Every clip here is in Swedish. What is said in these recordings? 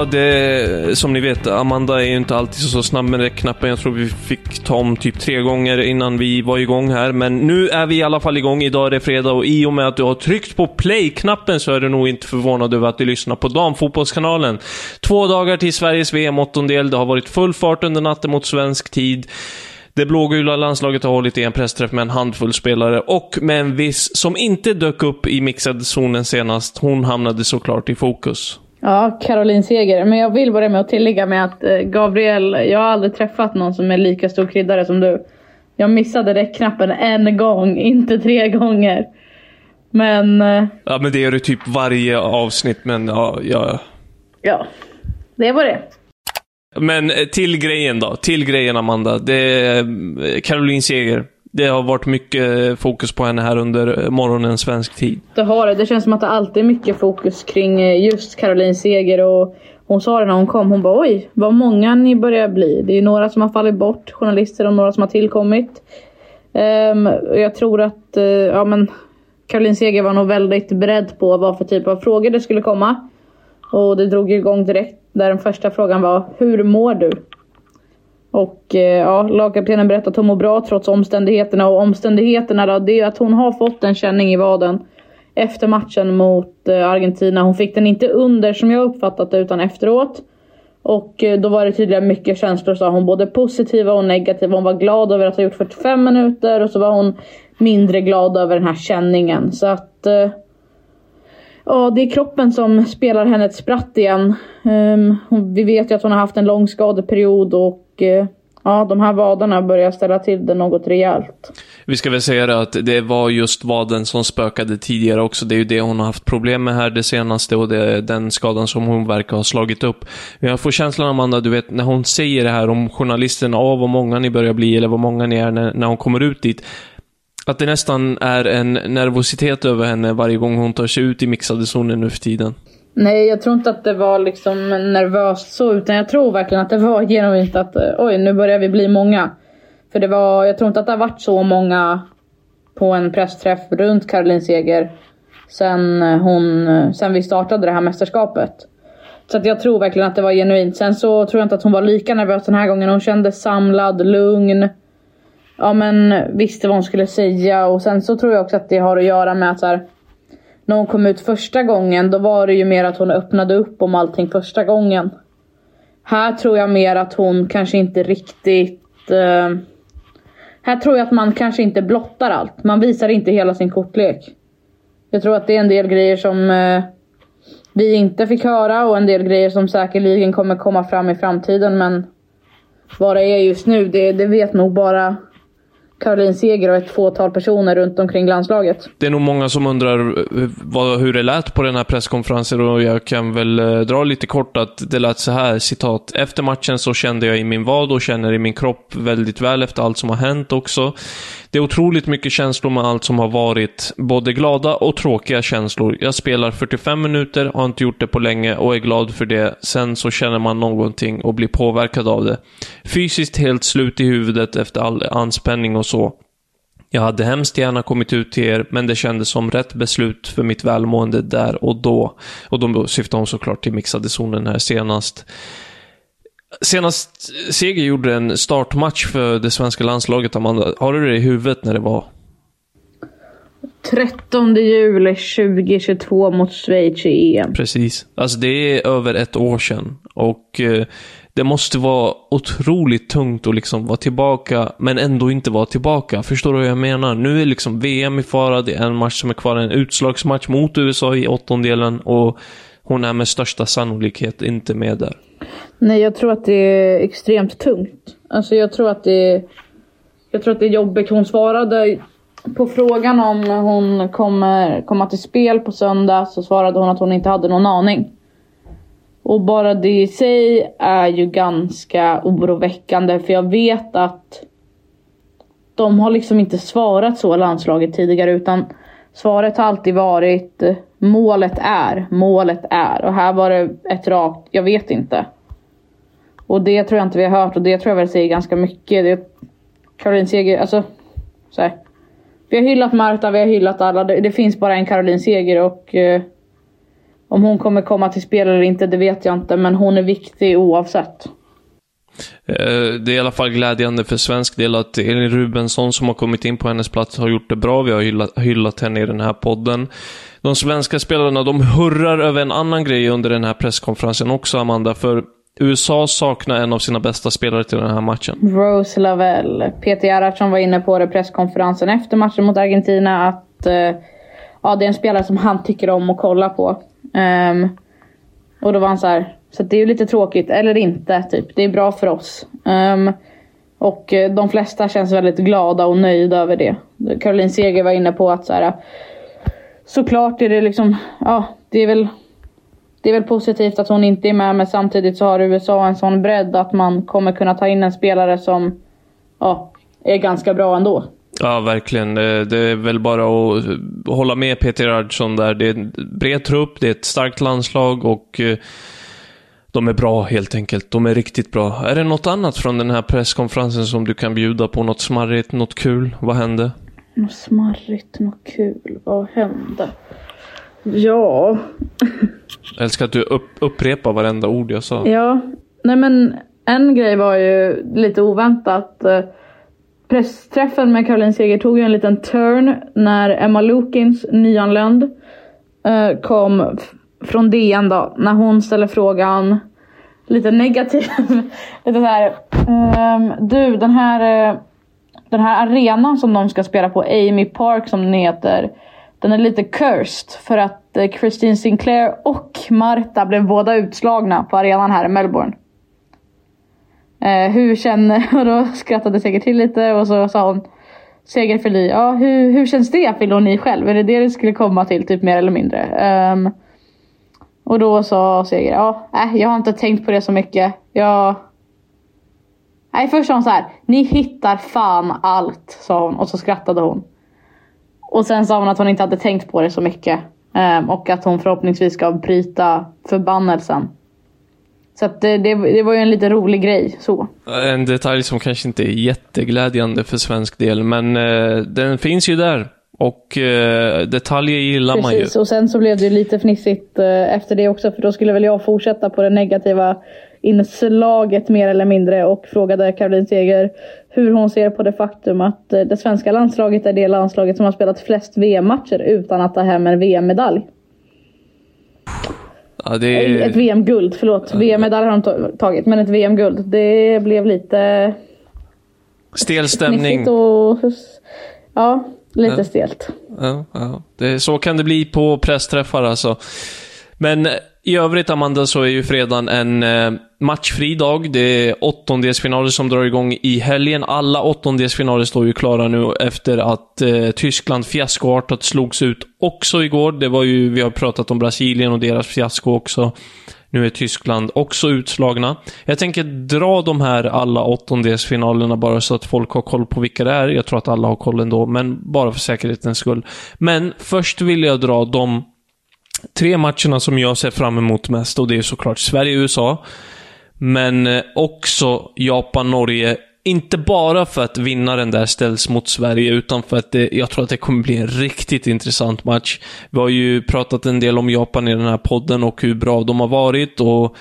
Ja, det, som ni vet, Amanda är ju inte alltid så snabb med räckknappen. Jag tror vi fick ta om typ tre gånger innan vi var igång här. Men nu är vi i alla fall igång. Idag är det fredag och i och med att du har tryckt på play-knappen så är du nog inte förvånad över att du lyssnar på Damfotbollskanalen. Två dagar till Sveriges VM-åttondel. Det har varit full fart under natten mot svensk tid. Det blågula landslaget har hållit i en pressträff med en handfull spelare och med en viss som inte dök upp i mixade zonen senast. Hon hamnade såklart i fokus. Ja, Caroline Seger. Men jag vill börja med att tillägga med att eh, Gabriel, jag har aldrig träffat någon som är lika stor kryddare som du. Jag missade räckknappen en gång, inte tre gånger. Men... eh, Ja, men det gör du typ varje avsnitt, men ja, ja. Ja, det var det. Men eh, till grejen då. Till grejen Amanda. Det är Caroline Seger. Det har varit mycket fokus på henne här under morgonen svensk tid. Det har det. Det känns som att det alltid är mycket fokus kring eh, just Caroline Seger. Och hon sa det när hon kom. Hon bara oj, vad många ni börjar bli. Det är några som har fallit bort, journalister och några som har tillkommit. Um, och jag tror att uh, ja, men Caroline Seger var nog väldigt beredd på vad för typ av frågor det skulle komma. Och det drog igång direkt där den första frågan var Hur mår du? Och eh, ja, lagkaptenen berättar att hon mår bra trots omständigheterna. Och omständigheterna då, det är att hon har fått en känning i vaden. Efter matchen mot eh, Argentina. Hon fick den inte under som jag uppfattat det utan efteråt. Och eh, då var det tydligen mycket känslor sa hon. Både positiva och negativa. Hon var glad över att ha gjort 45 minuter. Och så var hon mindre glad över den här känningen. Så att... Eh, Ja, det är kroppen som spelar henne ett spratt igen. Um, vi vet ju att hon har haft en lång skadeperiod och Eh, ja, de här vaderna börjar ställa till det något rejält. Vi ska väl säga det att det var just vaden som spökade tidigare också. Det är ju det hon har haft problem med här det senaste och det är den skadan som hon verkar ha slagit upp. Men Jag får känslan Amanda, du vet när hon säger det här om journalisterna, av vad många ni börjar bli eller vad många ni är när, när hon kommer ut dit. Att det nästan är en nervositet över henne varje gång hon tar sig ut i mixade zonen nu för tiden. Nej, jag tror inte att det var liksom nervöst så, utan jag tror verkligen att det var genuint att oj, nu börjar vi bli många. För det var, jag tror inte att det har varit så många på en pressträff runt Caroline Seger sen, eh, hon, eh, sen vi startade det här mästerskapet. Så att jag tror verkligen att det var genuint. Sen så tror jag inte att hon var lika nervös den här gången. Hon kände samlad, lugn. Ja men visste vad hon skulle säga och sen så tror jag också att det har att göra med att så här, när hon kom ut första gången då var det ju mer att hon öppnade upp om allting första gången. Här tror jag mer att hon kanske inte riktigt... Eh, här tror jag att man kanske inte blottar allt. Man visar inte hela sin kortlek. Jag tror att det är en del grejer som eh, vi inte fick höra och en del grejer som säkerligen kommer komma fram i framtiden men vad det är just nu det, det vet nog bara Caroline Seger och ett fåtal personer runt omkring landslaget. Det är nog många som undrar eh, vad, hur det lät på den här presskonferensen och jag kan väl eh, dra lite kort att det lät så här, citat. Efter matchen så kände jag i min vad och känner i min kropp väldigt väl efter allt som har hänt också. Det är otroligt mycket känslor med allt som har varit. Både glada och tråkiga känslor. Jag spelar 45 minuter, har inte gjort det på länge och är glad för det. Sen så känner man någonting och blir påverkad av det. Fysiskt helt slut i huvudet efter all anspänning och så. Jag hade hemskt gärna kommit ut till er, men det kändes som rätt beslut för mitt välmående där och då. Och då syftar hon såklart till mixade zonen här senast. Senast Seger gjorde en startmatch för det svenska landslaget, Amanda. Har du det i huvudet när det var? 13 juli 2022 mot Schweiz i EM. Precis. Alltså det är över ett år sedan. Och eh, det måste vara otroligt tungt att liksom vara tillbaka, men ändå inte vara tillbaka. Förstår du vad jag menar? Nu är liksom VM i fara, det är en match som är kvar, en utslagsmatch mot USA i åttondelen och hon är med största sannolikhet inte med där. Nej, jag tror att det är extremt tungt. Alltså jag tror att det är, jag tror att det är jobbigt. Hon svarade på frågan om hon kommer komma till spel på söndag så svarade hon att hon inte hade någon aning. Och bara det i sig är ju ganska oroväckande för jag vet att de har liksom inte svarat så landslaget tidigare utan svaret har alltid varit målet är, målet är och här var det ett rakt, jag vet inte. Och det tror jag inte vi har hört och det tror jag väl säger ganska mycket. Det, Caroline Seger, alltså så här. Vi har hyllat Marta, vi har hyllat alla. Det, det finns bara en Caroline Seger och eh, om hon kommer komma till spel eller inte, det vet jag inte. Men hon är viktig oavsett. Eh, det är i alla fall glädjande för svensk del att Elin Rubensson som har kommit in på hennes plats har gjort det bra. Vi har hyllat, hyllat henne i den här podden. De svenska spelarna, de hurrar över en annan grej under den här presskonferensen också, Amanda. För USA saknar en av sina bästa spelare till den här matchen. Rose Lavelle. Peter Gerhardsson var inne på det presskonferensen efter matchen mot Argentina att uh, ja, det är en spelare som han tycker om att kolla på. Um, och då var han så här, så det är ju lite tråkigt, eller inte, typ. Det är bra för oss. Um, och eh, de flesta känns väldigt glada och nöjda över det. Caroline Seger var inne på att så här, eh, såklart är det liksom, ja, det är väl det är väl positivt att hon inte är med, men samtidigt så har USA en sån bredd att man kommer kunna ta in en spelare som ja, är ganska bra ändå. Ja, verkligen. Det är väl bara att hålla med Peter Ardsson där. Det är en bred trupp, det är ett starkt landslag och eh, de är bra helt enkelt. De är riktigt bra. Är det något annat från den här presskonferensen som du kan bjuda på? Något smarrigt, något kul? Vad hände? Något smarrigt, något kul. Vad hände? Ja. Jag älskar att du upp, upprepar varenda ord jag sa. Ja. Nej men en grej var ju lite oväntat. Pressträffen med Caroline Seger tog ju en liten turn när Emma Lukins, nyanländ, eh, kom från DN då. När hon ställer frågan lite negativ. lite så här. Ehm, du den här, eh, den här arenan som de ska spela på, Amy Park som den heter. Den är lite cursed för att eh, Christine Sinclair och Marta blev båda utslagna på arenan här i Melbourne. Eh, hur känner... Och då skrattade Seger till lite och så sa hon Seger Feli, ja hur, hur känns det fyller ni själv? Är det det det skulle komma till typ mer eller mindre? Um, och då sa Seger, ja äh, jag har inte tänkt på det så mycket. Jag... Nej först sa hon så här, ni hittar fan allt sa hon och så skrattade hon. Och sen sa hon att hon inte hade tänkt på det så mycket. Um, och att hon förhoppningsvis ska bryta förbannelsen. Så det, det, det, var ju en lite rolig grej så. En detalj som kanske inte är jätteglädjande för svensk del, men uh, den finns ju där. Och uh, detaljer gillar Precis, man ju. Precis, och sen så blev det ju lite fnissigt uh, efter det också, för då skulle väl jag fortsätta på det negativa inslaget mer eller mindre och frågade Caroline Seger hur hon ser på det faktum att det svenska landslaget är det landslaget som har spelat flest VM-matcher utan att ta hem en VM-medalj. Ja, det. Ett VM-guld, förlåt. VM-medalj har de tagit, men ett VM-guld. Det blev lite... Stel stämning. Och... Ja, lite ja. stelt. Ja, ja. Det, så kan det bli på pressträffar alltså. Men i övrigt, Amanda, så är ju fredagen en eh, matchfri dag. Det är åttondelsfinaler som drar igång i helgen. Alla åttondelsfinaler står ju klara nu efter att eh, Tyskland fiaskoartat slogs ut också igår. Det var ju, vi har pratat om Brasilien och deras fiasko också. Nu är Tyskland också utslagna. Jag tänker dra de här alla åttondelsfinalerna bara så att folk har koll på vilka det är. Jag tror att alla har koll ändå, men bara för säkerhetens skull. Men först vill jag dra de tre matcherna som jag ser fram emot mest och det är såklart Sverige-USA. Men eh, också Japan-Norge Inte bara för att vinnaren där ställs mot Sverige, utan för att det, jag tror att det kommer bli en riktigt intressant match. Vi har ju pratat en del om Japan i den här podden och hur bra de har varit och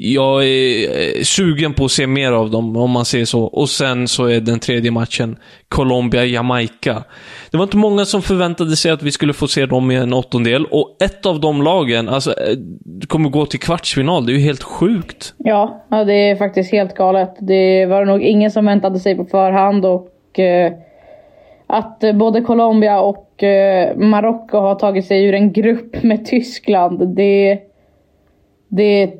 jag är eh, sugen på att se mer av dem, om man säger så. Och sen så är den tredje matchen Colombia-Jamaica. Det var inte många som förväntade sig att vi skulle få se dem i en åttondel. Och ett av de lagen, alltså, eh, kommer gå till kvartsfinal. Det är ju helt sjukt. Ja, det är faktiskt helt galet. Det var nog ingen som väntade sig på förhand. Och eh, att både Colombia och eh, Marocko har tagit sig ur en grupp med Tyskland, det... Det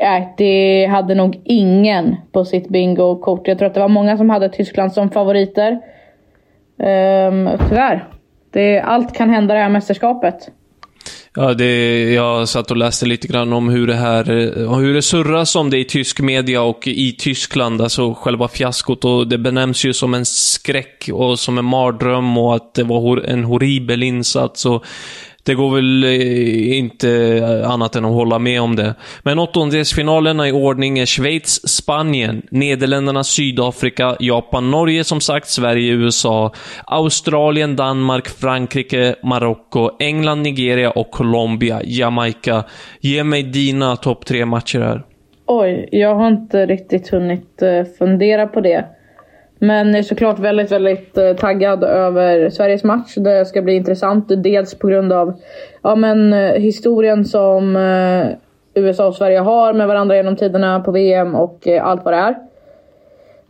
äh, det hade nog ingen på sitt bingo-kort. Jag tror att det var många som hade Tyskland som favoriter. Um, tyvärr. Det, allt kan hända det här mästerskapet. Ja, det, jag satt och läste lite grann om hur det här, eh, hur det surras om det i tysk media och i Tyskland, alltså själva fiaskot. Och det benämns ju som en skräck och som en mardröm och att det var en horribel insats. Och det går väl eh, inte eh, annat än att hålla med om det. Men åttondelsfinalerna i ordning är Schweiz, Spanien, Nederländerna, Sydafrika, Japan, Norge som sagt, Sverige, USA, Australien, Danmark, Frankrike, Marocko, England, Nigeria och Colombia, Jamaica. Ge mig dina topp tre matcher här. Oj, jag har inte riktigt hunnit eh, fundera på det. Men är såklart väldigt, väldigt eh, taggad över Sveriges match. Det ska bli intressant. Dels på grund av ja, men, eh, historien som eh, USA och Sverige har med varandra genom tiderna på VM och eh, allt vad det är.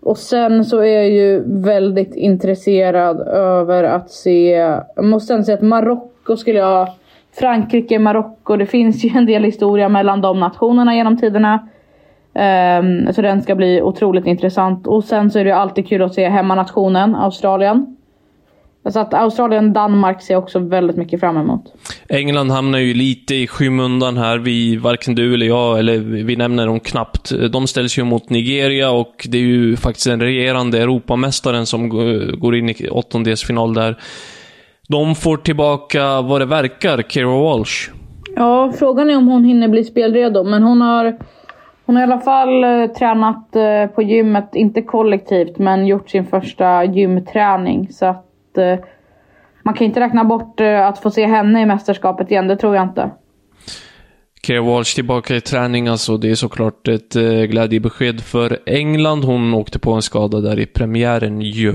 Och sen så är jag ju väldigt intresserad över att se, jag måste ändå säga att Marocko skulle jag, Frankrike, Marocko, det finns ju en del historia mellan de nationerna genom tiderna. Um, så den ska bli otroligt intressant. Och sen så är det alltid kul att se hemmanationen Australien. Så att Australien, Danmark ser jag också väldigt mycket fram emot. England hamnar ju lite i skymundan här. Vi, varken du eller jag, eller vi nämner dem knappt. De ställs ju mot Nigeria och det är ju faktiskt den regerande Europamästaren som går in i åttondelsfinal där. De får tillbaka, vad det verkar, Kira Walsh. Ja, frågan är om hon hinner bli spelredo, men hon har hon har i alla fall eh, tränat eh, på gymmet, inte kollektivt, men gjort sin första gymträning. Så att eh, man kan inte räkna bort eh, att få se henne i mästerskapet igen, det tror jag inte. Kira Walsh tillbaka i träning alltså. Det är såklart ett eh, glädjebesked för England. Hon åkte på en skada där i premiären ju.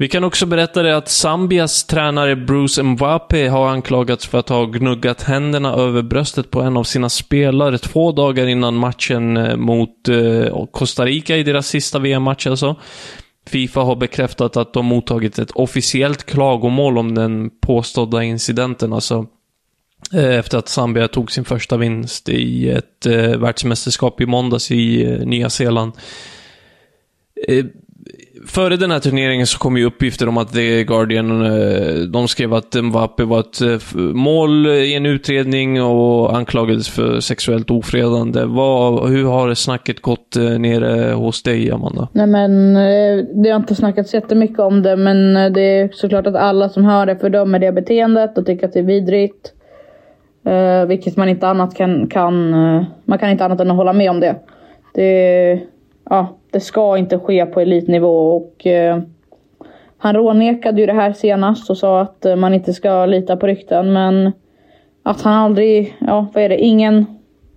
Vi kan också berätta det att Zambias tränare Bruce Mwape har anklagats för att ha gnuggat händerna över bröstet på en av sina spelare två dagar innan matchen eh, mot eh, Costa Rica i deras sista VM-match alltså. Fifa har bekräftat att de mottagit ett officiellt klagomål om den påstådda incidenten, alltså eh, efter att Zambia tog sin första vinst i ett eh, världsmästerskap i måndags i eh, Nya Zeeland. Eh, Före den här turneringen så kom ju uppgifter om att The Guardian, eh, de skrev att Mbappé var ett eh, mål i en utredning och anklagades för sexuellt ofredande. Vad, hur har snacket gått eh, nere hos dig, Amanda? Nej men, det har inte snackats jättemycket om det, men det är såklart att alla som hör det fördömer det beteendet och tycker att det är vidrigt. vilket man inte annat kan, kan, man kan inte annat än att hålla med om det. Det ja, det ska inte ske på elitnivå och eh, han rånekade ju det här senast och sa att eh, man inte ska lita på rykten men att han aldrig, ja vad är det, ingen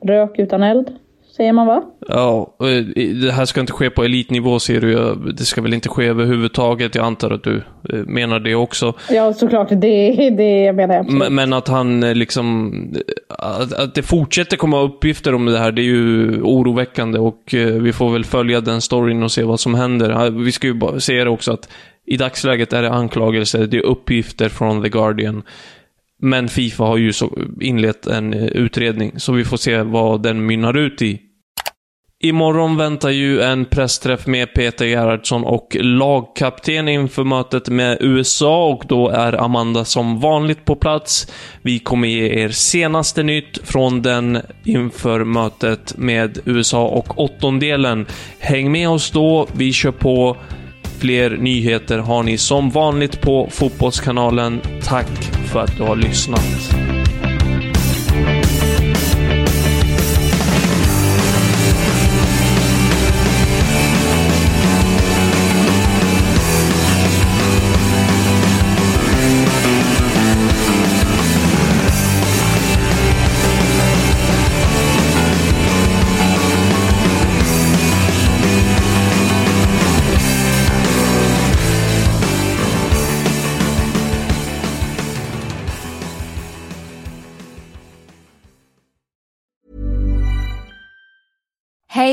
rök utan eld. Säger man va? Ja, det här ska inte ske på elitnivå ser du. Det ska väl inte ske överhuvudtaget. Jag antar att du eh, menar det också. Ja, såklart. Det, det menar jag absolut. Men att han eh, liksom... Att det fortsätter komma uppgifter om det här, det är ju oroväckande och eh, vi får väl följa den storyn och se vad som händer. Vi ska ju se det också att i dagsläget är det anklagelser, det är uppgifter från The Guardian. Men Fifa har ju inlett en eh, utredning, så vi får se vad den mynnar ut i. Imorgon väntar ju en pressträff med Peter Gerhardsson och lagkapten inför mötet med USA och då är Amanda som vanligt på plats. Vi kommer ge er senaste nytt från den inför mötet med USA och åttondelen. Häng med oss då, vi kör på. Fler nyheter har ni som vanligt på Fotbollskanalen. Tack för att du har lyssnat.